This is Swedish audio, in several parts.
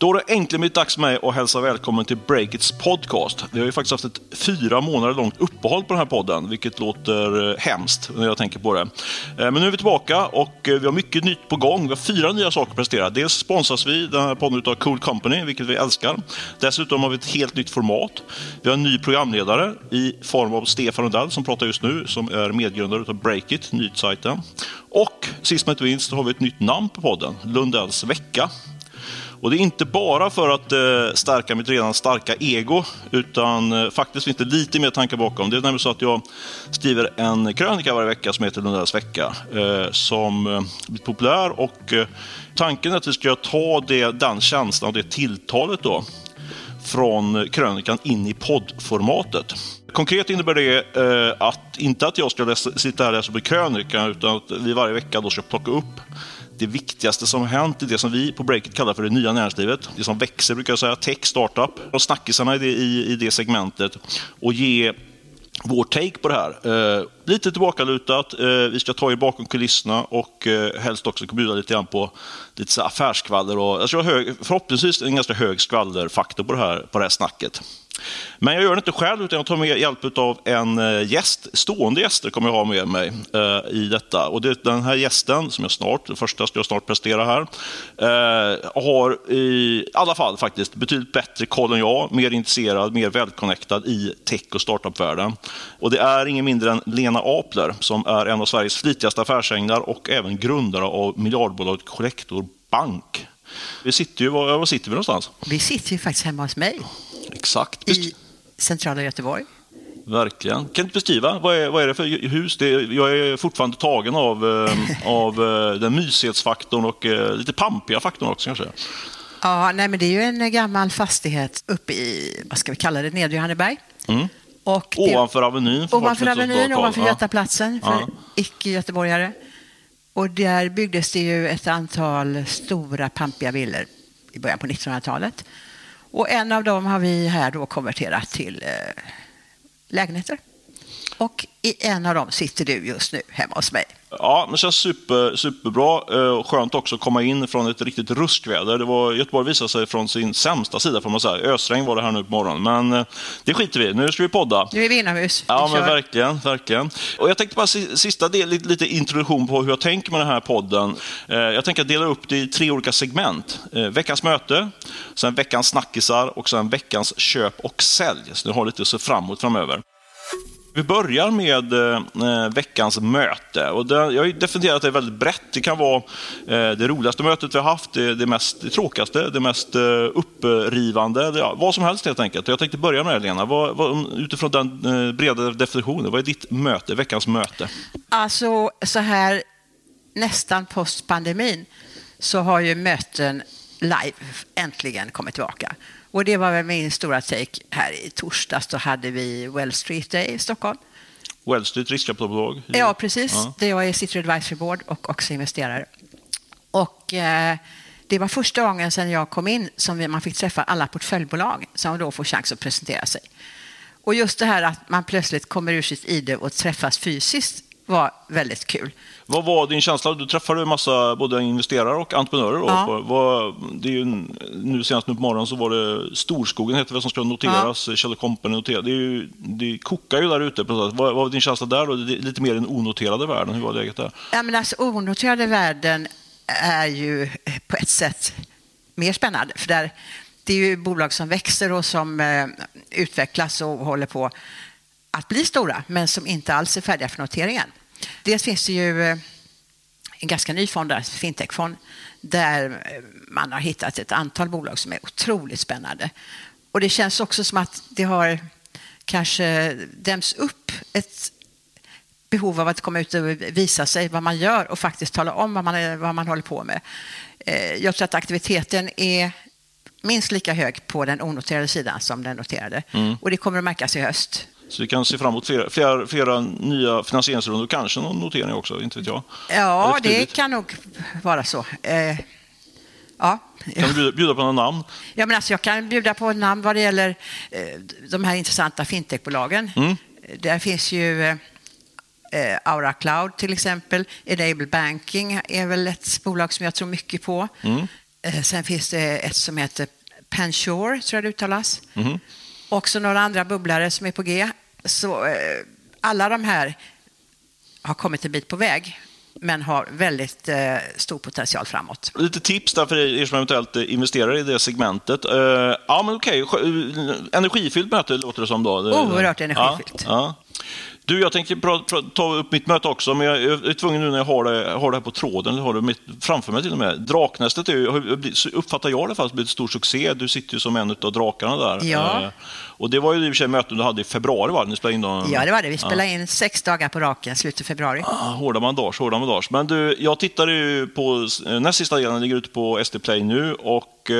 Då är det äntligen blivit dags för mig att hälsa välkommen till Breakits podcast. Vi har ju faktiskt haft ett fyra månader långt uppehåll på den här podden, vilket låter eh, hemskt när jag tänker på det. Eh, men nu är vi tillbaka och eh, vi har mycket nytt på gång. Vi har fyra nya saker att prestera. Dels sponsras vi den här podden av Cool Company, vilket vi älskar. Dessutom har vi ett helt nytt format. Vi har en ny programledare i form av Stefan Lundell som pratar just nu, som är medgrundare av Breakit, nyhetssajten. Och sist men inte minst har vi ett nytt namn på podden, Lundells vecka. Och det är inte bara för att eh, stärka mitt redan starka ego, utan eh, faktiskt finns det lite mer tankar bakom. Det är nämligen så att jag skriver en krönika varje vecka som heter Lundells vecka, eh, som eh, blir populär. Och eh, tanken är att vi ska ta det, den känslan och det tilltalet då, från krönikan in i poddformatet. Konkret innebär det eh, att inte att jag ska läsa, sitta här och läsa på krönikan, utan att vi varje vecka då ska plocka upp det viktigaste som har hänt i det som vi på Breakit kallar för det nya näringslivet. Det som växer brukar jag säga, tech, startup och snackisarna i det, i, i det segmentet och ge vår take på det här. Eh, lite tillbakalutat, eh, vi ska ta er bakom kulisserna och eh, helst också bjuda lite grann på lite så affärsskvaller och jag hög, förhoppningsvis en ganska hög skvallerfaktor på det här, på det här snacket. Men jag gör det inte själv, utan jag tar med hjälp av en eh, gäst. Stående gäster kommer jag ha med mig eh, i detta. Och det, den här gästen, som jag snart, den första ska jag snart prestera här, eh, har i alla fall faktiskt betydligt bättre koll än jag, mer intresserad, mer välconnectad i tech och startupvärlden. Och det är ingen mindre än Lena Apler, som är en av Sveriges flitigaste affärsänglar och även grundare av miljardbolaget Collector Bank. Vi sitter ju, var, var sitter vi någonstans? Vi sitter ju faktiskt hemma hos mig Exakt. i centrala Göteborg. Verkligen. Kan du inte beskriva, vad är, vad är det för hus? Det, jag är fortfarande tagen av, eh, av eh, den myshetsfaktorn och eh, lite pampiga faktorn också kanske. Ja, nej, men det är ju en gammal fastighet uppe i, vad ska vi kalla det, Nedre Johanneberg. Mm. Och det- Ovanför Avenyn. Ovanför Avenyn, ovanför. Götaplatsen för Ja. icke-göteborgare. Och där byggdes det ju ett antal stora pampiga villor i början på 1900-talet. Och en av dem har vi här då konverterat till eh, lägenheter. Och i en av dem sitter du just nu hemma hos mig. Ja, det känns super, superbra eh, skönt också att komma in från ett riktigt ruskväder. Det var, Göteborg visade sig från sin sämsta sida får man säga. Ösregn var det här nu på morgonen, men eh, det skiter vi. Nu ska vi podda. Nu är vi inomhus. Ja, Vi men kör. verkligen, verkligen. Och jag tänkte bara si- sista del, lite, introduktion på hur jag tänker med den här podden. Eh, jag tänker dela upp det i tre olika segment. Veckans möte, sen veckans snackisar och sen veckans köp och sälj. Så ni har lite att se fram emot framöver. Vi börjar med eh, veckans möte. Och det, jag har definierat det väldigt brett. Det kan vara eh, det roligaste mötet vi har haft, det, det, mest, det tråkigaste, det mest eh, upprivande, det, ja, vad som helst helt enkelt. Och jag tänkte börja med det, Lena. Vad, vad, utifrån den eh, breda definitionen, vad är ditt möte, veckans möte? Alltså så här nästan post pandemin så har ju möten live äntligen kommit tillbaka. Och det var väl min stora take här i torsdags. Då hade vi Well Street Day i Stockholm. Wall Street riskkapitalbolag? Ja, precis. Ja. Där jag är sitter advisory board och också investerare. Och eh, det var första gången sedan jag kom in som man fick träffa alla portföljbolag som då får chans att presentera sig. Och just det här att man plötsligt kommer ur sitt ide och träffas fysiskt var väldigt kul. Vad var din känsla? Du träffade en massa både investerare och entreprenörer. Ja. Vad, det är ju, nu senast nu på morgonen så var det Storskogen heter det, som ska noteras. Ja. Kjell Company noteras. Det, är ju, det kokar ju där ute. Vad, vad var din känsla där? Då? Det är lite mer den onoterade världen. Hur var läget där? Ja, men alltså, onoterade världen är ju på ett sätt mer spännande. För där, det är ju bolag som växer och som eh, utvecklas och håller på att bli stora, men som inte alls är färdiga för noteringen. Dels finns det ju eh, en ganska ny fond, där, fintechfond, där eh, man har hittat ett antal bolag som är otroligt spännande. Och det känns också som att det har kanske däms upp ett behov av att komma ut och visa sig vad man gör och faktiskt tala om vad man, vad man håller på med. Eh, Jag tror att aktiviteten är minst lika hög på den onoterade sidan som den noterade. Och det kommer att märkas i höst. Så vi kan se fram emot flera, flera, flera nya finansieringsrundor, kanske någon notering också, inte vet jag. Ja, det kan nog vara så. Eh, Ja. Kan du bjuda, bjuda på några namn? Ja, men alltså jag kan bjuda på namn vad det gäller eh, de här intressanta fintechbolagen. Mm. Där finns ju eh, Aura Cloud till exempel. Enable Banking är väl ett bolag som jag tror mycket på. Mm. Eh, Sen finns det ett som heter Pensure, tror jag det uttalas. Mhm. Också några andra bubblare som är på G. Så eh, alla de här har kommit en bit på väg, men har väldigt eh, stor potential framåt. Lite tips där för er som eventuellt eh, investerar i det segmentet. Eh, ja, men okej. Skö- Energifyllt möte låter det som då. Oerhört energifyllt. Ja, ja. Du, jag pra, ta upp mitt möte också, men jag är tvungen nu när jag har det, har det här på tråden, eller har det mitt, framför mig till och med. Draknästet är ju, uppfattar jag det i alla fall, blivit stor succé. Du sitter ju som en av drakarna där. Ja. Eh, och det var ju i och för sig möten du hade i februari, va? Ni spelade in då, Ja, det var det. Vi spelade in sex dagar på raken, slutet av februari. Ah, hårda bandage, hårda bandage. Men du, jag tittade ju på eh, näst sista delen, ligger ute på SD Play nu och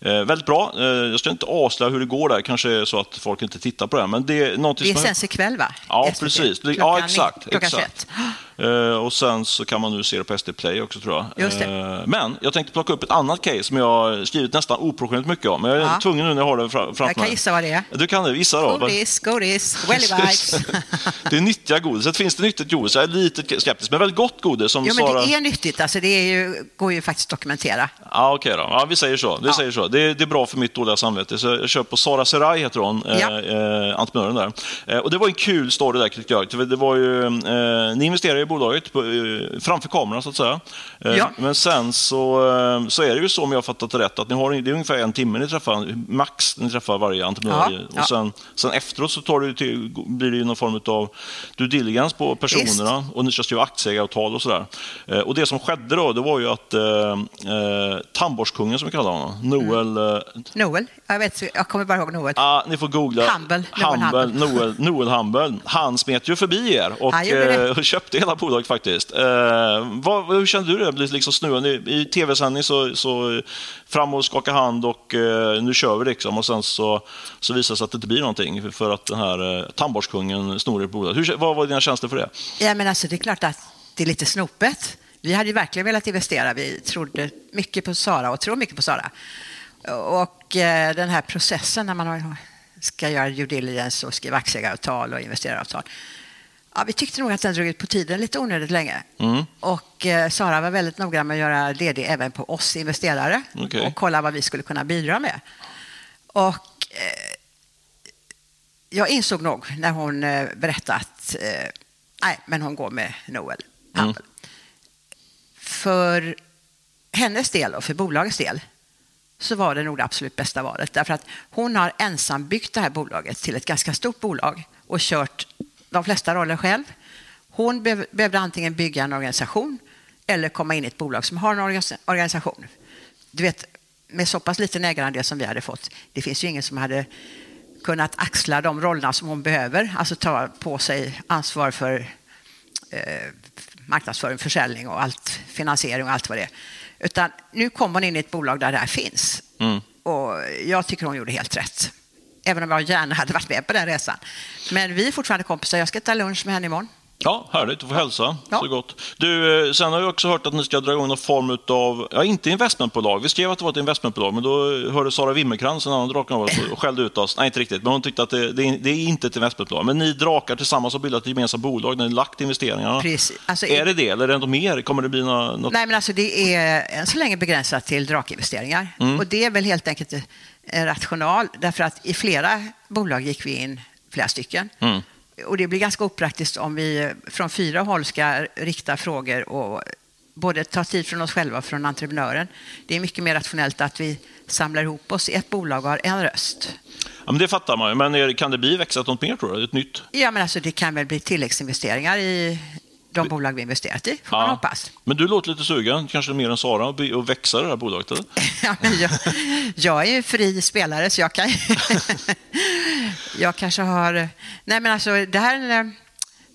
eh, väldigt bra. Eh, jag ska inte avslöja hur det går där, kanske är så att folk inte tittar på det. Men det är Det sänds ikväll, va? Ja, precis. Ja, exakt. Klockan exakt. 21. Eh, och sen så kan man nu se det på SD Play också tror jag. Det. Eh, men jag tänkte plocka upp ett annat case som jag har skrivit nästan oproportionerligt mycket om. Men jag är Ja. tvungen nu när jag har det fra- framför mig. Jag kan gissa vad det är. Du kan det, gissa då. Godis, godis, Welly Bites. det är nyttiga godiset. Finns det nyttigt godis? Jag är lite skeptisk, men väldigt gott godis. Som Jo, men Sara... det är nyttigt. Alltså, det är ju, går ju faktiskt att dokumentera. Ja, okej då. Ja, vi säger så. Vi Ja. säger så. Det, är, det är bra för mitt dåliga samvete. Så jag kör på Sara Serai, heter hon, Ja. eh, eh, entreprenören där. Eh, och det var en kul story där, tyckte jag. Det var ju, eh, ni investerade bolaget på, eh, framför kameran, så att säga. Eh, Ja. Men sen så, eh, så är det ju så, om jag har fattat det rätt, att ni har, det är ungefär en timme ni träffar, max ni träffar varje entreprenör. Ja, Och sen, sen efteråt så tar ju till, blir det ju någon form av due diligence på personerna och ni ska skriva aktieägaravtal och sådär. Och det som skedde då, det var ju att eh, tandborstkungen, som vi kallar honom, Noel... Eh, Noel, jag, vet, jag kommer bara ihåg Noel. ah, ni får googla. Humble, Noel Humble. Noel, Noel Humble. Han smet ju förbi er och eh, köpte hela bolaget faktiskt. Eh, vad, hur kände du det? Blir liksom snurrande? I tv-sändning så, så fram och skaka hand och eh, nu kör vi liksom. Och sen så, så visar det sig att det inte blir någonting för att den här eh, tandborstkungen snor ert bolag. Hur, vad var dina känslor för det? Ja, men alltså, det är klart att det är lite snopet. Vi hade ju verkligen velat investera. Vi trodde mycket på Sara och tror mycket på Sara. Och eh, den här processen när man har- ska göra due diligence och skriva aktieägaravtal och investeraravtal. Ja, vi tyckte nog att den drog ut på tiden lite onödigt länge. Mm. Och eh, Sara var väldigt noggrann med att göra DD även på oss investerare Okej. och kolla vad vi skulle kunna bidra med. Och eh, jag insåg nog när hon eh, berättade att eh, nej, men hon går med Noel Mm. För hennes del och för bolagets del så var det nog det absolut bästa valet. Därför att hon har ensam byggt det här bolaget till ett ganska stort bolag och kört de flesta roller själv. Hon behöv- behövde antingen bygga en organisation eller komma in i ett bolag som har en orga- organisation. Du vet, med så pass liten ägarandel som vi hade fått, det finns ju ingen som hade kunnat axla de rollerna som hon behöver, alltså ta på sig ansvar för eh, marknadsföring, försäljning och allt, finansiering och allt vad det är. Utan nu kommer hon in i ett bolag där det här finns. Mm. Och jag tycker hon gjorde helt rätt. Även om jag gärna hade varit med på den resan. Men vi är fortfarande kompisar. Jag ska ta lunch med henne imorgon. Ja, härligt. Du får hälsa Ja. så gott. Du, eh, sen har jag också hört att ni ska dra igång någon form av, ja inte investmentbolag. Vi skrev att det var ett investmentbolag, men då hörde Sara Wimmercrantz, en annan draken av oss, och skällde ut oss. Nej, inte riktigt, men hon tyckte att det, det, är, det är inte ett investmentbolag. Men ni drakar tillsammans har bildat ett gemensamt bolag, ni lagt investeringarna. Precis. Alltså, är det det, eller är det något mer? Kommer det bli nå- något? Nej, men alltså det är än så länge begränsat till drakinvesteringar. Mm. Och det är väl helt enkelt en rational, därför att i flera bolag gick vi in, flera stycken. Mm. Och det blir ganska opraktiskt om vi från fyra håll ska rikta frågor och både ta tid från oss själva och från entreprenören. Det är mycket mer rationellt att vi samlar ihop oss i ett bolag och har en röst. Ja, men det fattar man ju, men kan det bli växlat något mer tror du? Ett nytt? Ja, men alltså det kan väl bli tilläggsinvesteringar i de bolag vi investerat i, får man hoppas. Men du låter lite sugen, kanske mer än Sara, att växa det här bolaget? Eller? Ja, men jag, jag är ju fri spelare så jag kan Jag kanske har... Nej men alltså det här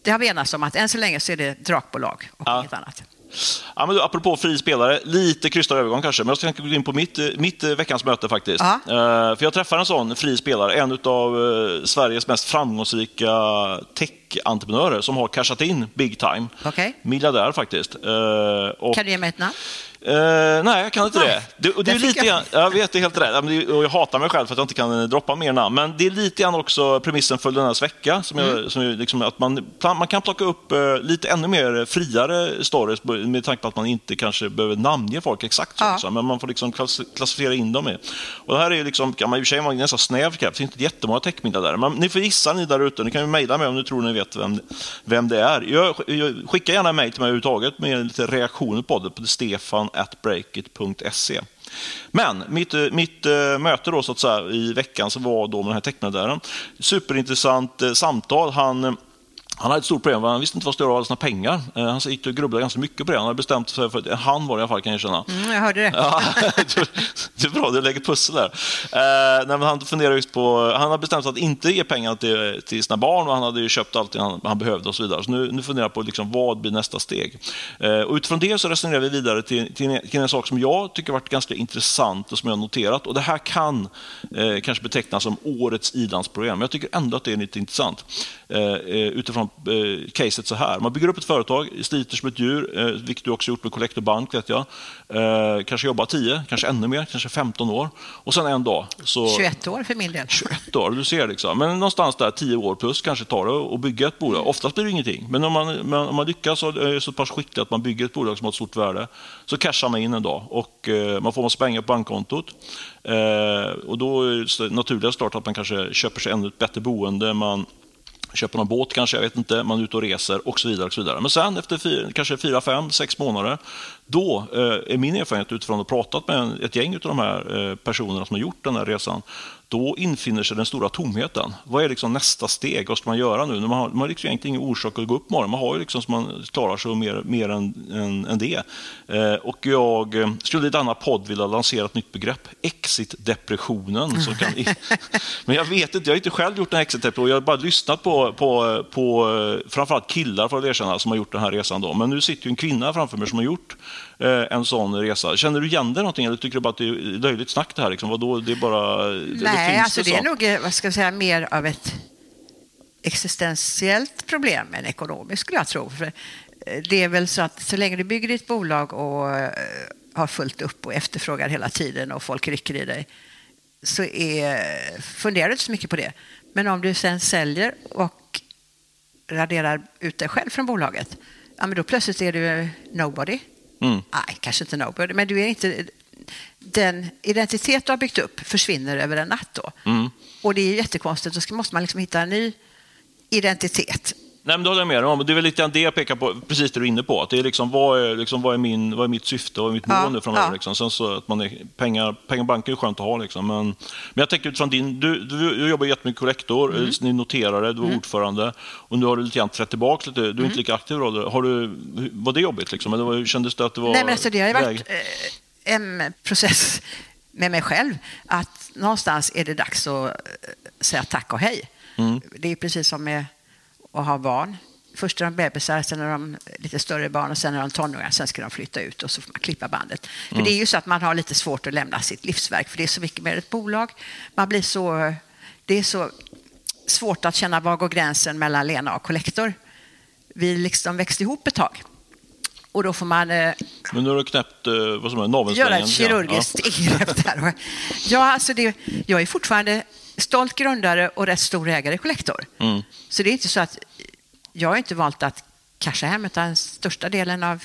det har vi enats om att än så länge så är det drakbolag och Ja. inget annat. Ja, men du, apropå fri spelare, lite krystad övergång kanske, men jag ska gå in på mitt, eh, mitt eh, veckans möte faktiskt. Eh, för jag träffar en sån fri spelare, en av Sveriges mest framgångsrika tech-entreprenörer som har cashat in big time. Okej. Miljardär faktiskt. Och, Kan du ge mig ett namn? Uh, nej, jag kan inte det. det, och det är lite jag... Jag vet, det är helt rätt. Och jag hatar mig själv för att jag inte kan droppa mer namn. Men det är lite grann också premissen för denna vecka. Som jag, mm. som jag, liksom, att man, man kan plocka upp uh, lite ännu mer friare stories med tanke på att man inte kanske behöver namnge folk exakt. Så, ja. liksom, men man får liksom klassificera in dem i. Och det här är liksom, kan man i och för sig vara ganska snävt Det finns inte jättemånga techmiddagar där. Men ni får gissa ni där ute. Ni kan ju mejla mig om ni tror ni vet vem, vem det är. Jag, skicka gärna mejl till mig överhuvudtaget med lite reaktioner på det på breakit.se. Men mitt, eh, mitt eh, möte då, så att säga, i veckan så var då med den här techmiljardären. Superintressant eh, samtal. Han han hade ett stort problem, han visste inte vad han skulle göra av alla sina pengar. Eh, han gick och grubblade ganska mycket på det. Han hade bestämt sig för, att han var i alla fall kan jag känna. Mm, jag hörde det. Ja, det är bra, du lägger pussel där. Eh, nej, men han funderar just på, han har bestämt sig att inte ge pengar till, till sina barn och han hade ju köpt allt han, han behövde och så vidare. Så nu, nu funderar jag på liksom, vad blir nästa steg. Eh, och utifrån det så resonerar vi vidare till, till, en, till en sak som jag tycker varit ganska intressant och som jag har noterat. Och det här kan eh, kanske betecknas som årets ilandsprogram. Jag tycker ändå att det är lite intressant. Eh, utifrån eh, caset så här. Man bygger upp ett företag, sliter som ett djur, eh, vilket du också gjort med Collector Bank, vet jag. Eh, kanske jobbar 10, kanske ännu mer, kanske 15 år. Och sen en dag... Så, 21 år för min del. 21 år, du ser liksom. Men någonstans där 10 år plus kanske tar det att bygga ett bolag. Oftast blir det ingenting. Men om man, om man lyckas och är så pass skicklig att man bygger ett bolag som har ett stort värde, så cashar man in en dag och eh, man får massa pengar på bankkontot. Eh, och då är det naturliga start att man kanske köper sig ännu ett bättre boende, man köper någon båt kanske, jag vet inte, man är ute och reser och så vidare. Och så vidare. Men sen efter fyra, kanske fyra, fem, sex månader, då eh, är min erfarenhet utifrån att ha pratat med ett gäng av de här eh, personerna som har gjort den här resan, då infinner sig den stora tomheten. Vad är liksom nästa steg? Vad ska man göra nu? Man har, man har liksom egentligen ingen orsak att gå upp morgon. Man har ju liksom så man klarar sig mer, mer än, än, än det. Eh, och jag eh, skulle i denna podd vilja lansera ett nytt begrepp, exit-depressionen. men jag vet inte, jag har inte själv gjort en exit-depression. Jag har bara lyssnat på, på, på eh, framförallt killar, för att erkänna, som har gjort den här resan. Då. Men nu sitter ju en kvinna framför mig som har gjort en sån resa. Känner du igen dig någonting eller tycker du bara att det är löjligt snack det här? Liksom? Vadå, det är bara, Nej, det alltså det, det är nog eh, vad ska jag säga, mer av ett existentiellt problem än ekonomiskt skulle jag tro. För eh, det är väl så att så länge du bygger ditt bolag och har fullt upp och efterfrågar hela tiden och folk rycker i dig så är, funderar du inte så mycket på det. Men om du sen säljer och raderar ut dig själv från bolaget, ja, men då plötsligt är du nobody. Mm. Nej, kanske inte nobody, men du är inte... Den identitet du har byggt upp försvinner över en natt då. Mm. Och det är jättekonstigt, då måste man liksom hitta en ny identitet. Nej, men det håller jag med om. Det är väl lite det jag pekar på, precis det du är inne på. Att det är liksom, vad, är, liksom, vad, är min, vad är mitt syfte och mitt mål ja, nu framöver? Ja. Liksom. Sen så att man är, pengar, pengar banken är skönt att ha. Liksom. Men, men jag tänker utifrån din... Du, du, du jobbar jättemycket kollektor, mm. ni noterare, du var mm. ordförande och nu har du lite grann trätt tillbaka lite. Du är mm. inte lika aktiv. Då. Har du, var det jobbigt? Liksom? Eller var, kändes det att det var... Nej, men alltså, det har varit eh, en process med mig själv. Att någonstans är det dags att eh, säga tack och hej. Mm. Det är precis som med att ha barn. Först är de bebisar, sen är de lite större barn och sen är de tonåringar. Sen ska de flytta ut och så får man klippa bandet. För mm. det är ju så att man har lite svårt att lämna sitt livsverk för det är så mycket mer ett bolag. Man blir så, det är så svårt att känna var går gränsen mellan Lena och kollektor. Vi liksom växte ihop ett tag. Och då får man... Eh, Men nu har du knäppt eh, vad som är, navelsträngen. Göra ett kirurgiskt ja. ingrepp där. Ja, alltså det, jag är fortfarande stolt grundare och rätt stor ägare kollektor. Mm. Så det är inte så att jag har inte valt att casha hem, utan största delen av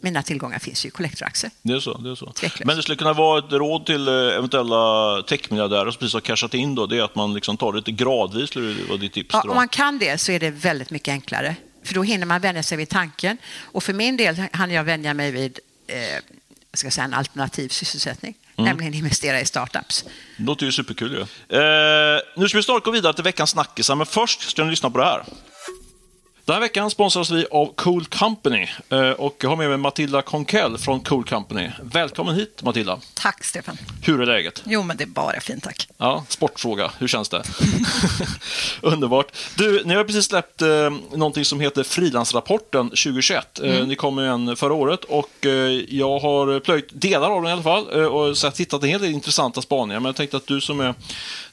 mina tillgångar finns ju i kollektoraktier. Det är så. Det är så. Men det skulle kunna vara ett råd till eh, eventuella techmiljardärer som precis har cashat in då, det är att man liksom tar det lite gradvis, skulle vara ditt tips? Ja, om man kan det så är det väldigt mycket enklare. För då hinner man vänja sig vid tanken. Och för min del hann jag vänja mig vid eh, ska säga, en alternativ sysselsättning. Mm. Nämligen investera i startups. Det låter ju superkul. Ja. Eh, nu ska vi snart gå vidare till veckans snackisar, men först ska ni lyssna på det här. Den här veckan sponsras vi av Cool Company eh, och jag har med mig Matilda Konkell från Cool Company. Välkommen hit Matilda. Tack Stefan. Hur är läget? Jo, men det är bara fint tack. Ja, sportfråga. Hur känns det? Underbart. Du, ni har precis släppt eh, någonting som heter Frilansrapporten 2021. Eh, mm. Ni kom med en förra året och eh, jag har plöjt delar av den i alla fall eh, och sett, hittat en hel del intressanta spaningar. Men jag tänkte att du som är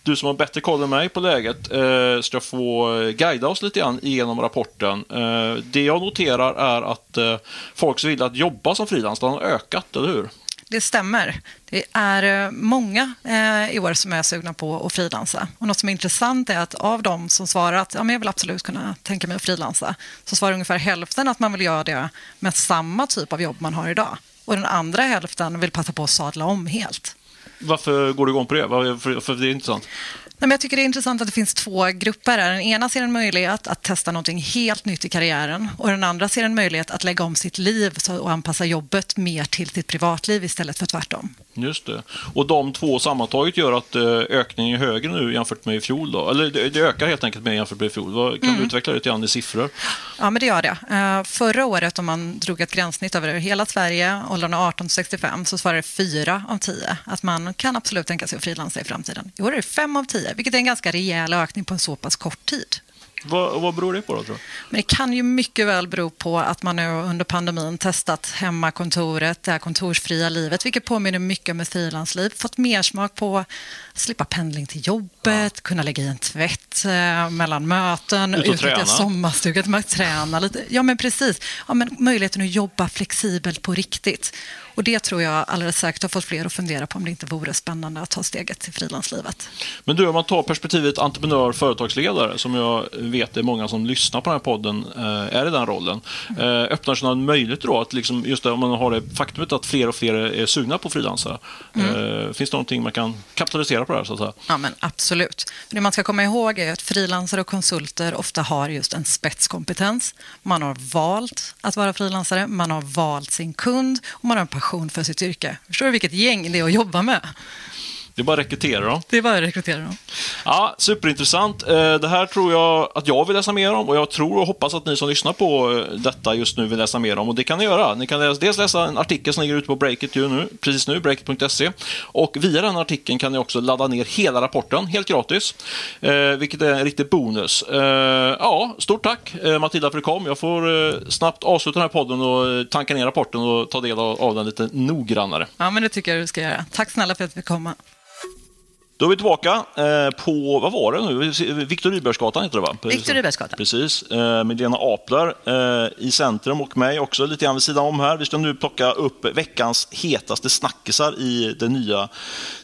du som har bättre koll än mig på läget eh, ska få guida oss lite grann genom rapporten. Eh, det jag noterar är att eh, folks vilja att jobba som frilans har ökat, eller hur? Det stämmer. Det är eh, många eh, i år som är sugna på att frilansa. Och något som är intressant är att av de som svarar att ja, men jag vill absolut kunna tänka mig att frilansa så svarar ungefär hälften att man vill göra det med samma typ av jobb man har idag. Och den andra hälften vill passa på att sadla om helt. Varför går du igång på det? För, för det är intressant. Nej, men jag tycker det är intressant att det finns två grupper. Den ena ser en möjlighet att testa något helt nytt i karriären och den andra ser en möjlighet att lägga om sitt liv och anpassa jobbet mer till sitt privatliv istället för tvärtom. Just det. Och de två sammantaget gör att eh, ökningen är högre nu jämfört med i fjol? Då? Eller det ökar helt enkelt mer jämfört med i fjol. Kan mm. du utveckla det lite grann i siffror? Ja, men det gör det. Eh, förra året, om man drog ett gränssnitt över hela Sverige, åldrarna 18 65, så svarade fyra av tio att man kan absolut tänka sig att frilansa i framtiden. I år är det fem av tio, vilket är en ganska rejäl ökning på en så pass kort tid. Vad, vad beror det på? Då, tror Men det kan ju mycket väl bero på att man nu under pandemin testat hemmakontoret, det här kontorsfria livet, vilket påminner mycket om ett frilansliv. Fått mer smak på att slippa pendling till jobbet, ja. kunna lägga i en tvätt eh, mellan möten, utnyttja sommarstugan, träna lite. Ja, men precis. Ja, men möjligheten att jobba flexibelt på riktigt. Och Det tror jag alldeles säkert har fått fler att fundera på om det inte vore spännande att ta steget till frilanslivet. Men du, om man tar perspektivet entreprenör företagsledare, som jag vet är många som lyssnar på den här podden eh, är i den rollen. Mm. Öppnar sig någon möjlighet då att liksom, just det, om man har det faktumet att fler och fler är sugna på frilansare. Mm. Finns det någonting man kan kapitalisera på det här? Så att säga? Ja, men absolut. Det man ska komma ihåg är att frilansare och konsulter ofta har just en spetskompetens. Man har valt att vara frilansare, man har valt sin kund och man har en passion för sitt yrke. Förstår du vilket gäng det är att jobba med? Det är bara att rekrytera dem. Det är bara att rekrytera dem. Ja, superintressant. Eh, det här tror jag att jag vill läsa mer om och jag tror och hoppas att ni som lyssnar på eh, detta just nu vill läsa mer om och det kan ni göra. Ni kan dels läsa en artikel som ligger ute på Breakit nu, precis nu, breakit.se och via den artikeln kan ni också ladda ner hela rapporten helt gratis, eh, vilket är en riktig bonus. Ja, stort tack Matilda för att du kom. Jag får snabbt avsluta den här podden och tanka ner rapporten och ta del av den lite noggrannare. Ja, men det tycker jag du ska göra. Tack snälla för att vi fick komma. Då är vi tillbaka eh, på, vad var det nu? Viktor Rydbergsgatan heter det va? Viktor Rydbergsgatan. Precis, eh, med Lena Apler eh, i centrum och mig också lite grann vid sidan om här. Vi ska nu plocka upp veckans hetaste snackisar i det nya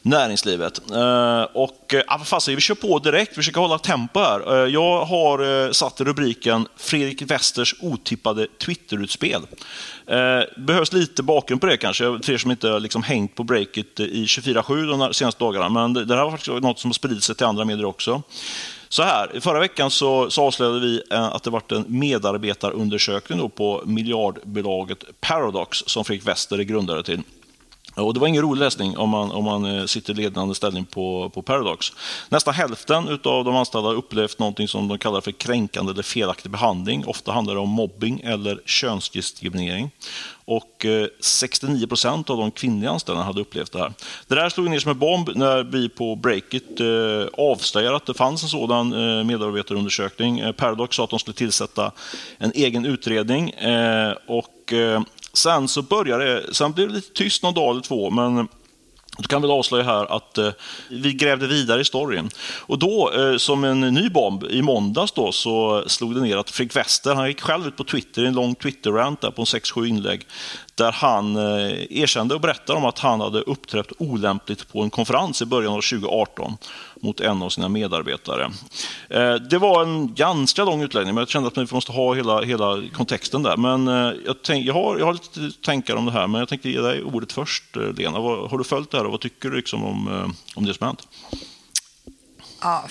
näringslivet. Och ja, fasen, vi kör på direkt, vi försöker hålla tempo här. Jag har satt rubriken Fredrik Westers otippade Twitterutspel. Eh, behövs lite bakgrund på det kanske, för er som inte liksom hängt på breaket eh, i 24-7 de senaste dagarna. Men det här var faktiskt något som har spridit sig till andra medier också. Så här, förra veckan så, så avslöjade vi eh, att det varit en medarbetarundersökning på miljardbolaget Paradox som Fredrik Wester är grundare till. Och det var ingen rolig läsning om man, om man eh, sitter i ledande ställning på, på Paradox. Nästan hälften av de anställda har upplevt något som de kallar för kränkande eller felaktig behandling. Ofta handlar det om mobbing eller könsdiskriminering. Och eh, 69 procent av de kvinnliga anställda hade upplevt det här. Det där slog ner som en bomb när vi på Breakit eh, avslöjade att det fanns en sådan medarbetarundersökning. Paradox sa att de skulle tillsätta en egen utredning. och Sen så började det, sen blev det lite tyst någon dag eller två, men då kan vi avslöja här att eh, vi grävde vidare i storyn. Och då, eh, som en ny bomb, i måndags då, så slog det ner att Fredrik Wester, han gick själv ut på Twitter, en lång Twitter-rant på 6-7 inlägg, där han eh, erkände och berättade om att han hade uppträtt olämpligt på en konferens i början av 2018 mot en av sina medarbetare. Eh, det var en ganska lång utläggning, men jag kände att vi måste ha hela, hela kontexten där. Men eh, jag, tänk, jag, har, jag har lite tankar om det här, men jag tänkte ge dig ordet först, Lena. Har du följt det här och vad tycker du liksom om, om det som hänt? Ja,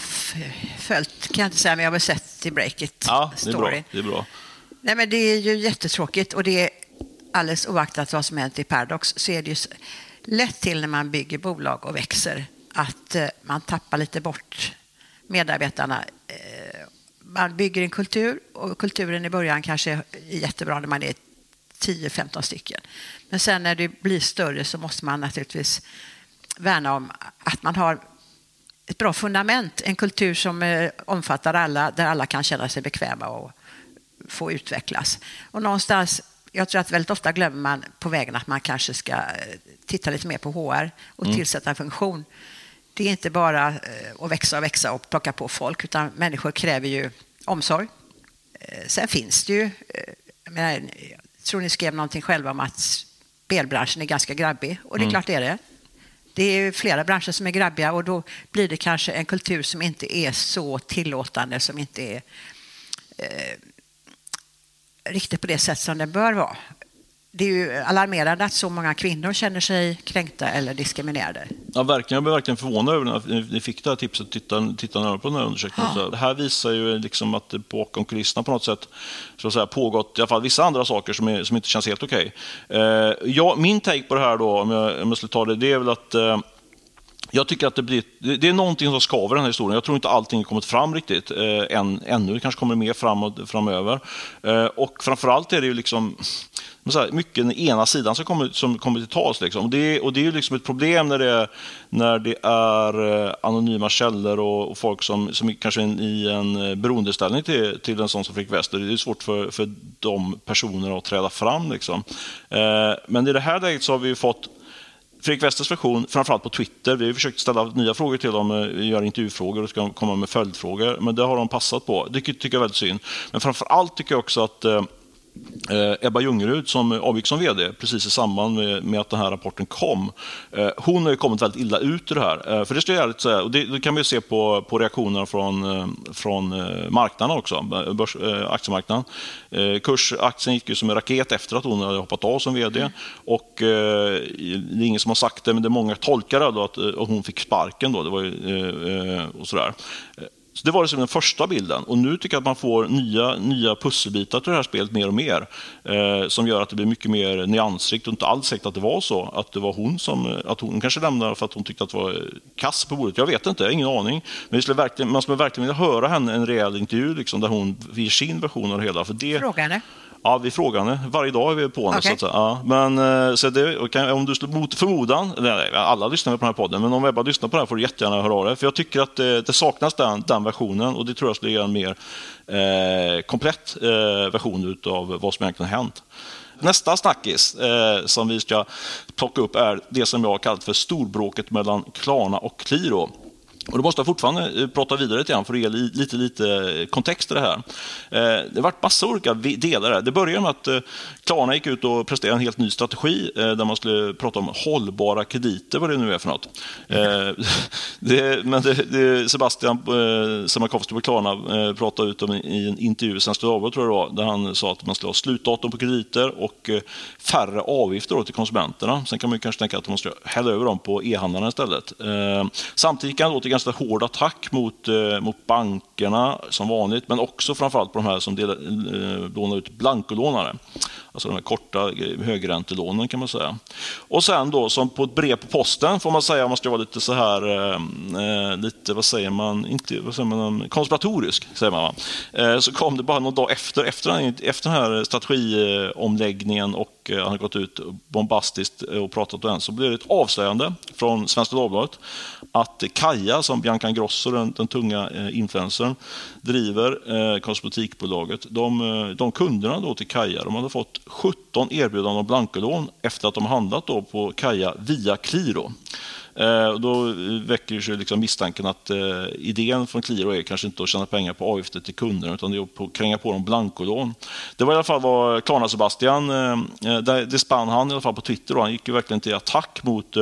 följt kan jag inte säga, men jag har väl sett i breaket. Ja, det är bra. Det är bra. Nej, men det är ju jättetråkigt och det är alldeles oaktat vad som hänt i Paradox så är det ju lätt till när man bygger bolag och växer att eh, man tappar lite bort medarbetarna. Eh, man bygger en kultur och kulturen i början kanske är jättebra när man är 10-15 stycken. Men sen när det blir större så måste man naturligtvis värna om att man har ett bra fundament, en kultur som eh, omfattar alla, där alla kan känna sig bekväma och få utvecklas. Och någonstans jag tror att väldigt ofta glömmer man på vägen att man kanske ska eh, titta lite mer på HR och mm. tillsätta en funktion. Det är inte bara eh, att växa och växa och plocka på folk, utan människor kräver ju omsorg. Eh, sen finns det ju, eh, jag, menar, jag tror ni skrev någonting själva om att spelbranschen är ganska grabbig, och det är mm. klart det är det. Det är flera branscher som är grabbiga och då blir det kanske en kultur som inte är så tillåtande, som inte är eh, riktigt på det sätt som den bör vara det är ju alarmerande att så många kvinnor känner sig kränkta eller diskriminerade. Ja, verkligen. Jag blev verkligen förvånad över när ni fick det här tipset att titta, titta närmare på den här undersökningen. Ja. Det här visar ju liksom att det bakom kulisserna på något sätt så att säga, pågått i alla fall vissa andra saker som, är, som inte känns helt okej. Okay. Eh, ja, min take på det här, då, om jag, om jag skulle ta det, det är väl att eh, jag tycker att det, blir, det är någonting som skaver den här historien. Jag tror inte allting har kommit fram riktigt eh, än, ännu. Det kanske kommer mer framåt, framöver. Eh, och framförallt är det ju liksom så här, mycket den ena sidan som kommer, som kommer till tals. Liksom. Och, det, och det är ju liksom ett problem när det, när det är eh, anonyma källor och, och folk som, som kanske är i en eh, beroendeställning till, till en sån som Fredrik Wester. Det är svårt för, för de personerna att träda fram. Liksom. Eh, men i det här läget så har vi fått Fredrik Westers version, framförallt på Twitter. Vi har försökt ställa nya frågor till dem, eh, göra intervjufrågor och ska komma med följdfrågor. Men det har de passat på. Det tycker jag är väldigt synd. Men framförallt tycker jag också att Eh, Ebba Ljungerud som avgick som vd precis i samband med, med, att den här rapporten kom. Eh, hon har kommit väldigt illa ut i det här. Eh, för det, ska jag säga, och det, det kan vi se på, på reaktionerna från, från marknaden också, börs, aktiemarknaden. Kurs, aktien gick ju som en raket efter att hon hade hoppat av som vd. Mm. Och, det är ingen som har sagt det, men det är många tolkare då att hon fick sparken. Då, det var ju, och sådär. Så det var liksom den första bilden. Och nu tycker jag att man får nya, nya pusselbitar till det här spelet mer och mer. Eh, som gör att det blir mycket mer nyansrikt och inte alls säkert att det var så. Att det var hon som, att hon kanske lämnade för att hon tyckte att det var eh, kass på bordet. Jag vet inte, jag har ingen aning. Men skulle verkligen, man skulle verkligen vilja höra henne en rejäl intervju liksom, där hon ger sin version av det hela. För det, Fråga henne. Ja, vi frågar henne. Varje dag är vi på henne. Okay. Så att, ja. Men eh, så det, om du mot förmodan, nej, alla lyssnar på den här podden, men om Ebba lyssnar på den här får du jättegärna höra av dig. För jag tycker att det, det, saknas den, den versionen och det tror jag skulle ge en mer eh, komplett eh, version av vad som egentligen har hänt. Nästa snackis eh, som vi ska plocka upp är det som jag har kallat för storbråket mellan Klarna och Qliro. Och då måste jag fortfarande eh, prata vidare lite grann för att ge lite, lite eh, kontext i det här. Eh, det varit massa olika delar. Det började med att Klarna gick ut och presterade en helt ny strategi där man skulle prata om hållbara krediter, vad det nu är för något. Det, men det, det Sebastian Semakovsky på Klarna pratade ut om i en intervju i Svenska Dagbladet, tror jag det var, där han sa att man skulle ha slutdatum på krediter och färre avgifter till konsumenterna. Sen kan man kanske tänka att man måste hälla över dem på e-handlarna istället. Samtidigt kan det ganska hård attack mot, eh, mot bankerna som vanligt, men också framförallt på de här som delar, eh, lånar ut blankolånare. Alltså de här korta eh, högräntelånen kan man säga. Och sen då som på ett brev på posten får man säga, om man ska vara lite så här, eh, eh lite vad säger man, inte, vad säger man, eh, konspiratorisk säger man. Eh, så kom det bara någon dag efter, efter, efter den här strategiomläggningen och Eh, han har gått ut bombastiskt och pratat om den, så blir det ett avslöjande från Svenska Dagbladet att Kaja, som Bianca Ingrosso, den, den tunga eh, influencern, driver, eh, kosmetikbolaget, de, eh, de kunderna då till Kaja, de hade fått 17 erbjudanden om blankolån efter att de handlat då på Kaja via Qliro. Eh, och då eh, väcker sig liksom misstanken att eh, idén från Qliro är kanske inte att tjäna pengar på avgifter till kunderna utan det är att kränga på dem blankolån. Det var i alla fall vad Klarna-Sebastian, eh, eh det spann han i alla fall på Twitter. Då. Han gick ju verkligen till attack mot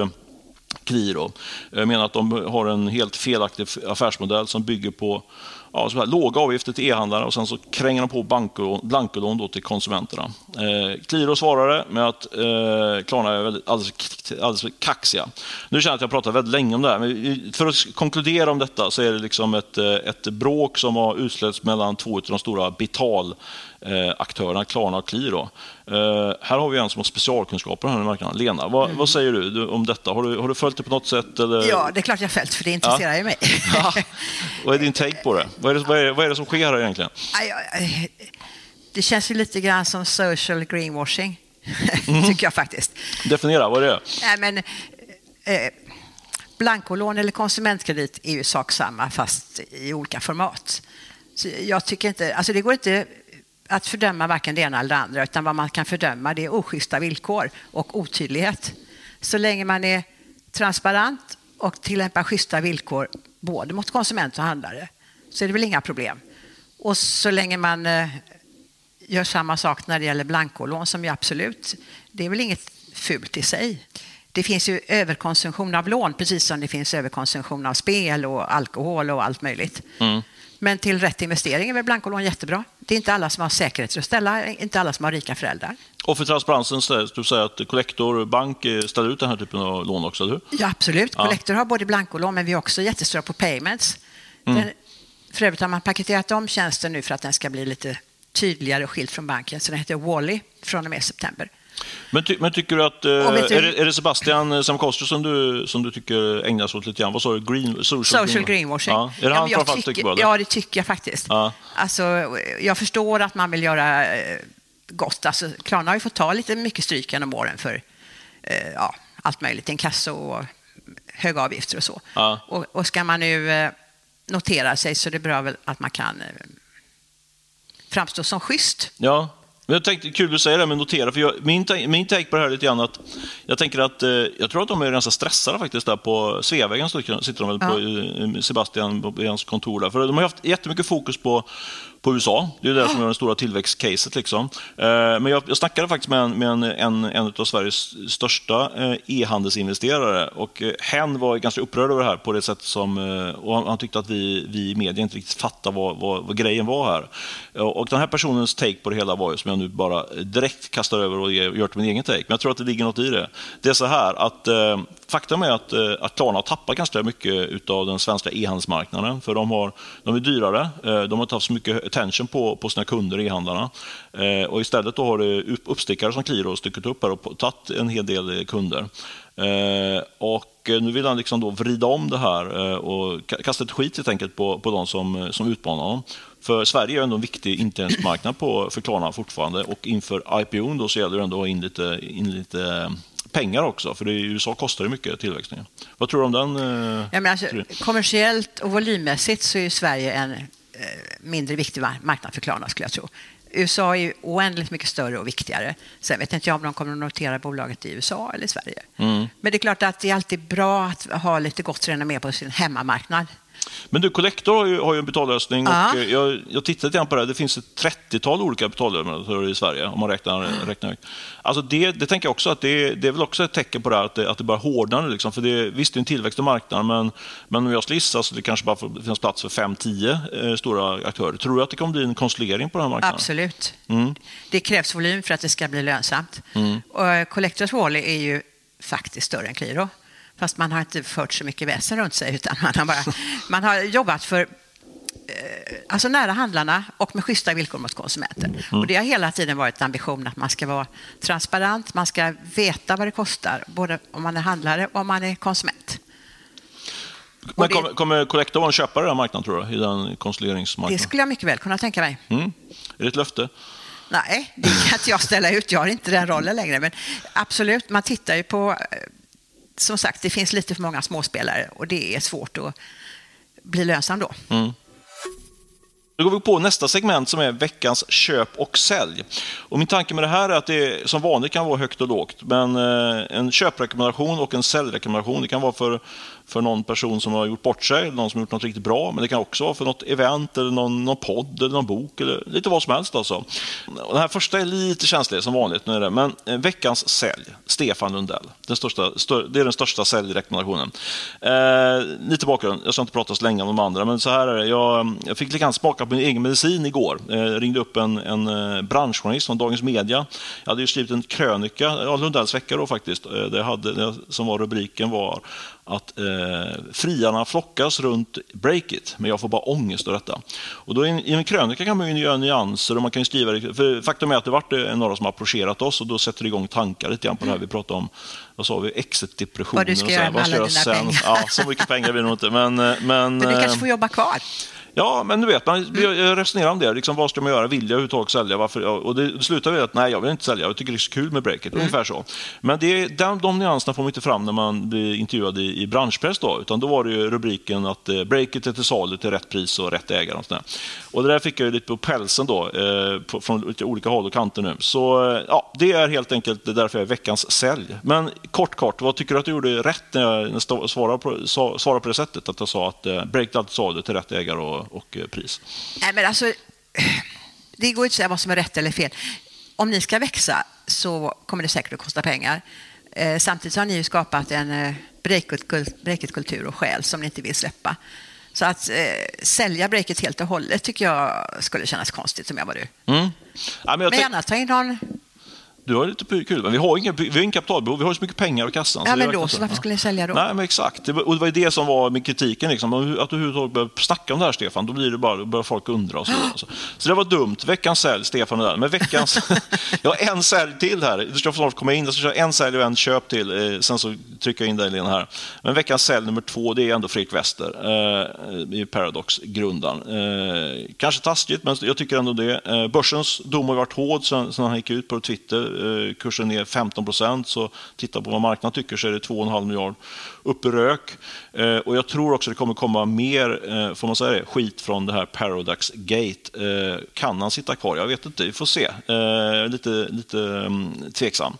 Qliro. Jag menar att de har en helt felaktig affärsmodell som bygger på ja, så här, låga avgifter till e-handlare och sen så kränger de på blankolån då till konsumenterna. Eh, Qliro svarade med att eh, Klarna är väldigt, alldeles, alldeles för kaxiga. Nu känner jag att jag pratat väldigt länge om det här, men för att konkludera om detta så är det liksom ett, eh, ett bråk som har utsläppts mellan två av de stora betal aktörerna, Klarna och Qliro. Eh, här har vi en som har specialkunskaper här marknaden. Lena, vad, mm. vad säger du om detta? Har du, har du följt det på något sätt? Eller? Ja, det är klart jag har följt, för det intresserar ja. ju mig. Ja. Vad är din take på det? Vad är det, vad är, vad är det som sker här egentligen? Det känns ju lite grann som social greenwashing, mm. tycker jag faktiskt. Definiera, vad är det? Nej, men, eh, blankolån eller konsumentkredit är ju sak samma, fast i olika format. Så jag tycker inte, alltså det går inte att fördöma varken det ena eller det andra, utan vad man kan fördöma det är oschyssta villkor och otydlighet. Så länge man är transparent och tillämpar schyssta villkor både mot konsument och handlare så är det väl inga problem. Och så länge man eh, gör samma sak när det gäller blankolån som ju absolut, det är väl inget fult i sig. Det finns ju överkonsumtion av lån precis som det finns överkonsumtion av spel och alkohol och allt möjligt. Mm. Men till rätt investering är väl blankolån jättebra. Det är inte alla som har säkerheter att ställa, inte alla som har rika föräldrar. Och för transparensen, du säger att Collector Bank ställer ut den här typen av lån också, eller hur? Ja, absolut. Ja. Collector har både blankolån, men vi är också jättestora på payments. Mm. Den, för övrigt har man paketerat om tjänsten nu för att den ska bli lite tydligare och skild från banken, så den heter Wally från och med september. Men, ty, men tycker du att... Eh, är, det, är det Sebastian Samkostro som du, som du tycker ägnar sig åt lite grann? Vad sa du? Green, social, social greenwashing. Ja. Är det han ja, framförallt tycker, tycker Ja, det tycker jag faktiskt. Ja. Alltså, jag förstår att man vill göra eh, gott. Alltså, Klarna har ju fått ta lite mycket stryk genom åren för eh, ja, allt möjligt, inkasso och höga avgifter och så. Ja. Och, och ska man nu eh, notera sig så det är bra väl att man kan eh, framstå som schysst. Ja, jag tänkte, kul att säga det med notera, för jag, min, min take på det här är lite grann att jag tänker att eh, jag tror att de är ganska stressade faktiskt där på Sveavägen sitter de väl på ja. Sebastian på hans kontor där. För de har haft jättemycket fokus på på USA. Det är det som är det stora tillväxtcaset. Liksom. Eh, men jag, jag snackade faktiskt med, en, med en, en, en av Sveriges största eh, e-handelsinvesterare och eh, hen var ganska upprörd över det här på det sätt som... Och han, han tyckte att vi, vi i media inte riktigt fattade vad, vad, vad, grejen var här. Och den här personens take på det hela var ju som jag nu bara direkt kastar över och gör till min egen take. Men jag tror att det ligger något i det. Det är så här att faktum är att, att Klarna har tappat ganska mycket av den svenska e-handelsmarknaden. För de, har, de är dyrare, de har inte haft så mycket attention på, på sina kunder, e-handlarna. Eh, och istället då har det uppstickare som Qliro styckat upp här och tagit en hel del kunder. Eh, och nu vill han liksom då vrida om det här eh, och kasta ett skit helt enkelt på, på de som, som utmanar honom. För Sverige är ändå en viktig internetmarknad på, för Klarna fortfarande och inför IPO då så gäller det ändå att ha in lite, in lite pengar också, för det i USA kostar det mycket tillväxtningen. Vad tror du om den? Eh, ja, men alltså, kommersiellt och volymmässigt så är Sverige en Eh, mindre viktig marknad för Klarna skulle jag tro. USA är oändligt mycket större och viktigare. Sen vet inte jag om de kommer att notera bolaget i USA eller i Sverige. Mm. Men det är klart att det är alltid bra att ha lite gott renommé på sin hemmamarknad. Men du, Collector har ju, har ju en betallösning ja. och eh, jag, jag tittade lite på det. Det finns ett 30-tal olika betallösningar i Sverige om man räknar, räknar Alltså det, det tänker jag också att det, det är väl också ett tecken på det här, att det, att det bara hårdnar nu. Liksom. För det, visst, det är en tillväxt i marknaden, men, men om jag skulle gissa så det kanske bara finns plats för 5-10 eh, stora aktörer. Tror du att det kommer bli en konsolidering på den här marknaden? Absolut. Mm. Det krävs volym för att det ska bli lönsamt. Mm. Och Collectors Wally är ju faktiskt större än Qliro. Fast man har inte fört så mycket väsen runt sig, utan man har, bara, man har jobbat för eh, alltså nära handlarna och med schyssta villkor mot konsumenter. Mm. Och det har hela tiden varit en ambition att man ska vara transparent, man ska veta vad det kostar, både om man är handlare och om man är konsument. Men kommer, kommer Collector vara en köpare i den marknaden, tror du? I den konsolideringsmarknaden? Det skulle jag mycket väl kunna tänka mig. Mm. Är det ett löfte? Nej, det kan inte jag ställa ut. Jag har inte den rollen längre. Men absolut, man tittar ju på eh, som sagt, det finns lite för många småspelare och det är svårt att bli lönsam då. Mm. Då går vi på nästa segment som är veckans köp och sälj. Och min tanke med det här är att det som vanligt kan vara högt och lågt. Men eh, en köprekommendation och en säljrekommendation det kan vara för för någon person som har gjort bort sig, någon som har gjort något riktigt bra, men det kan också vara för något event, eller någon, någon podd eller någon bok, eller lite vad som helst. Alltså. Och den här första är lite känslig som vanligt, nu är det. men eh, veckans sälj, Stefan Lundell. Den största, stör, det är den största säljrekommendationen. Eh, lite bakgrund, jag ska inte prata så länge om de andra, men så här är det. Jag, jag fick lite grann smaka på min egen medicin igår. Eh, ringde upp en, en eh, branschjournalist från Dagens Media. Jag hade ju skrivit en krönika, ja, Lundells vecka då faktiskt, eh, det hade, det, som var rubriken var att eh, friarna flockas runt Breakit, men jag får bara ångest av detta. Och då I en krönika kan man ju göra nyanser och man kan skriva För faktum är att det varit eh, några som har approcherat oss och då sätter det igång tankar lite grann på det här vi pratade om. Vad sa vi? Exit-depressionen. Vad du ska göra med alla dina sen? pengar. Ja, så mycket pengar blir det nog inte. Men, men, men du kanske får jobba kvar? Ja, men du vet, man mm. resonerar om det. Liksom, vad ska man göra? Vill jag överhuvudtaget sälja? Varför? Och det slutar med att nej, jag vill inte sälja. Jag tycker det är så kul med breaket. Mm. Ungefär så. Men det, de, de nyanserna får man inte fram när man blir intervjuad i, i branschpress. Då, utan då var det ju rubriken att eh, breaket är till salu till rätt pris och rätt ägare. Och, sådär. och det där fick jag lite på pälsen då, eh, på, från lite olika håll och kanter nu. Så eh, ja, det är helt enkelt därför jag är veckans sälj. Men kort, kort, vad tycker du att du gjorde rätt när jag svarade på, svarade på det sättet? Att jag sa att eh, breaket alltid salu till rätt ägare och, och eh, pris. Nej, men alltså, det går inte att säga vad som är rätt eller fel. Om ni ska växa så kommer det säkert att kosta pengar. Eh, samtidigt har ni ju skapat en eh, breakit-kultur och själ som ni inte vill släppa. Så att sälja breaket helt och hållet tycker jag skulle kännas konstigt om jag var du. Mm. Ja, men, men gärna ta in någon du har lite kul, men vi har ingen, vi har ingen kapitalbehov, vi har så mycket pengar i kassan. Ja, men då så, varför skulle ni sälja då? Nej, men exakt. Det var, och det var det som var med kritiken, liksom. att du överhuvudtaget börjar snacka om det här, Stefan, då blir det bara, då börjar folk undra. Och så, så. så det var dumt. Veckans sälj, Stefan och där. Men veckans... jag har en sälj till här. Du ska snart komma in, jag ska köra en sälj och en köp till. Eh, sen så trycker jag in dig, Lena, här. Men veckans sälj nummer två, det är ändå Fredrik Wester, eh, Paradox-grundaren. Eh, kanske taskigt, men jag tycker ändå det. Eh, börsens dom har varit hård sen, sen han gick ut på Twitter Eh, kursen ner 15 procent, så titta på vad marknaden tycker så är det 2,5 miljard upp i rök. Eh, och jag tror också det kommer komma mer, eh, får man säga det, skit från det här Paradox Gate. Kan han sitta kvar? Jag vet inte, vi får se. Lite, lite mm, tveksam.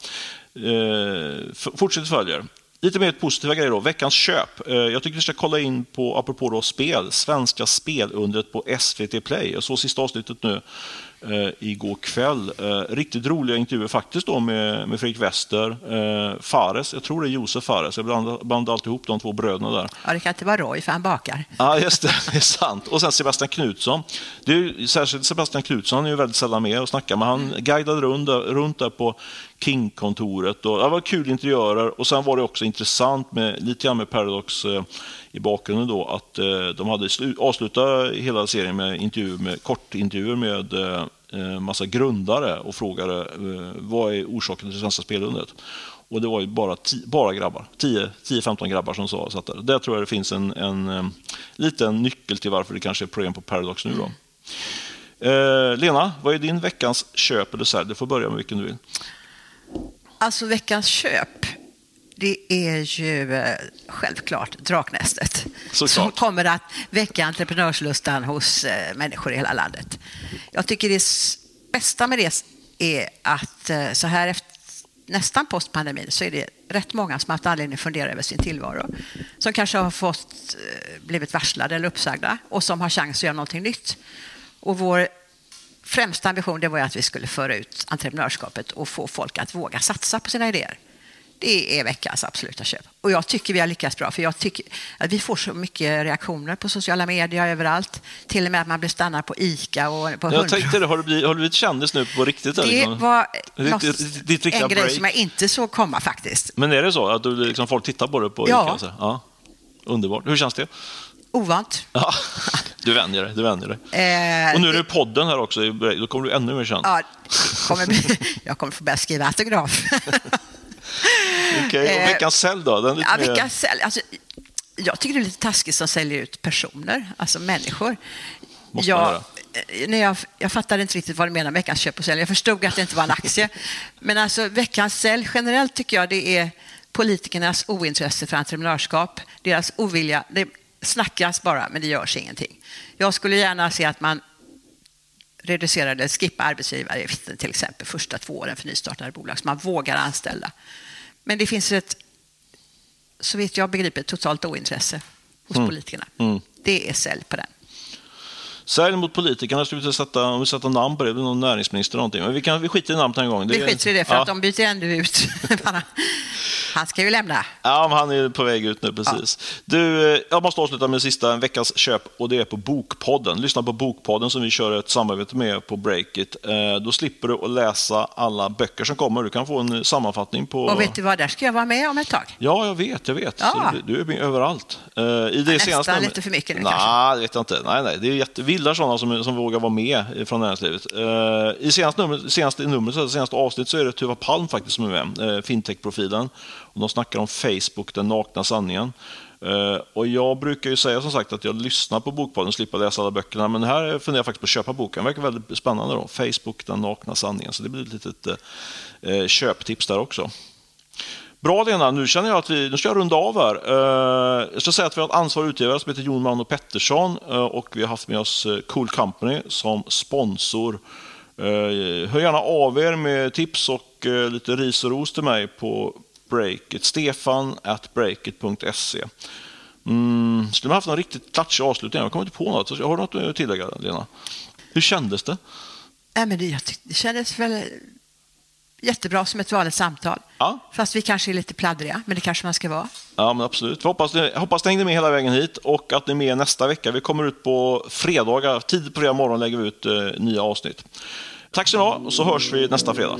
Fortsätt följer. Lite mer positiva grejer då. Veckans köp. Jag tycker vi ska kolla in på, apropå då spel, Svenska spelundret på SVT Play. Jag såg sista avsnittet nu eh, igår kväll. Eh, riktigt roliga intervjuer faktiskt då med, med Fredrik Wester, eh, Fares, jag tror det är Josef Fares, jag blandar, blandar alltid ihop de två bröderna där. Ja, det kan inte vara Roy för han bakar. Ja, just det, det är sant. Och sen Sebastian Knutsson. Det är, särskilt Sebastian Knutsson är ju väldigt sällan med och snackar, men han guidade runt, runt där på King-kontoret. Och det var kul interiörer och sen var det också intressant med lite grann med Paradox eh, i bakgrunden då att eh, de hade avslutat hela serien med, intervjuer med kortintervjuer med eh, eh, massa grundare och frågade eh, vad är orsaken till det svenska spelundret. Och det var ju bara, bara grabbar, 10-15 grabbar som sa satt där. Där tror jag det finns en, en, en liten nyckel till varför det kanske är problem på Paradox nu. Då. Eh, Lena, vad är din veckans köp eller sälj? Du får börja med vilken du vill. Alltså veckans köp det är ju eh, självklart Draknästet Såklart. som kommer att väcka entreprenörslustan hos eh, människor i hela landet. Jag tycker det bästa med det är att eh, så här efter nästan postpandemin så är det rätt många som haft anledning att fundera över sin tillvaro. Som kanske har fått, blivit varslade eller uppsagda och som har chans att göra någonting nytt. Och vår främsta ambition det var att vi skulle föra ut entreprenörskapet och få folk att våga satsa på sina idéer. Det är veckans absoluta köp. Och jag tycker vi har lyckats bra, för jag tycker att vi får så mycket reaktioner på sociala medier överallt. Till och med att man blir stannad på ICA och på Jag tänkte det, har du blivit, har du blivit kändis nu på riktigt? Det liksom? var något, ditt, ditt en break. grej som jag inte såg komma faktiskt. Men är det så att du, liksom, folk tittar på det på ja. ICA? Ja. Underbart. Hur känns det? Ovant. Ja, du vänjer dig. Du vänjer dig. Eh, och nu är det podden här också, då kommer du ännu mer känd. Ja, kommer, jag kommer få börja skriva autograf. okay. Och eh, veckans sälj då? Den ja, mer... veckans sälj, alltså, jag tycker det är lite taskigt som säljer ut personer, alltså människor. Måste jag, eh, när jag, jag fattade inte riktigt vad du menar med veckans köp och sälj. Jag förstod att det inte var en aktie. Men alltså veckans sälj generellt tycker jag det är politikernas ointresse för entreprenörskap, deras ovilja. Det snackas bara, men det görs ingenting. Jag skulle gärna se att man reducerade skippa arbetsgivaravgiften till exempel första två åren för nystartade bolag så man vågar anställa. Men det finns ett, så vitt jag begriper, totalt ointresse hos mm. politikerna. Mm. Det är sälj på den. Sälj mot politikerna, ska vi sätta, om vi sätter namn på det, någon näringsminister eller någonting. Men vi, kan, vi skiter i namnet en gång. Det vi skiter i det, för ja. att de byter ändå ut Han ska ju lämna. Ja, han är på väg ut nu precis. Ja. Du, eh, jag måste avsluta med sista veckans köp och det är på Bokpodden. Lyssna på Bokpodden som vi kör ett samarbete med på Breakit. Eh, då slipper du att läsa alla böcker som kommer. Du kan få en sammanfattning på... Och vet du vad, där ska jag vara med om ett tag. Ja, jag vet, jag vet. Ja. Du, du, är med överallt. Eh, I det ja, senaste... Nästan lite för mycket nu nej, kanske. Nej, det vet jag inte. Nej, nej. Det är gillar sådana som, som vågar vara med från näringslivet. Eh, I senaste nummer, senaste numret, senaste avsnitt så är det Tuva Palm faktiskt som är med, eh, fintech-profilen. De snackar om Facebook, den nakna sanningen. Eh, och jag brukar ju säga som sagt att jag lyssnar på Bokpodden och slipper läsa alla böckerna, men här funderar jag faktiskt på att köpa boken. Det verkar väldigt spännande. då. Facebook, den nakna sanningen. Så det blir ett litet eh, eh köptips där också. Bra Lena, nu känner jag att vi, nu ska jag runda av här. Eh, jag ska säga att vi har ett ansvarig utgivare som heter Jon Mano Pettersson eh, och vi har haft med oss eh, Cool Company som sponsor. Hör gärna av er med tips och lite ris och ros till mig på Breakit. Stefan at breakit.se. Mm, skulle man haft någon riktigt klatschig avslutning? Jag kommer inte på något. Har du något att tillägga, Lena? Hur kändes det? Nej, men det, det kändes väl jättebra som ett vanligt samtal. Ja. Fast vi kanske är lite pladdriga, men det kanske man ska vara. Ja, men absolut. Vi hoppas, ni, hoppas ni hängde med hela vägen hit och att ni är med nästa vecka. Vi kommer ut på fredagar, tidigt på fredag morgon lägger vi ut eh, nya avsnitt. Tack så mycket och så hörs vi nästa fredag.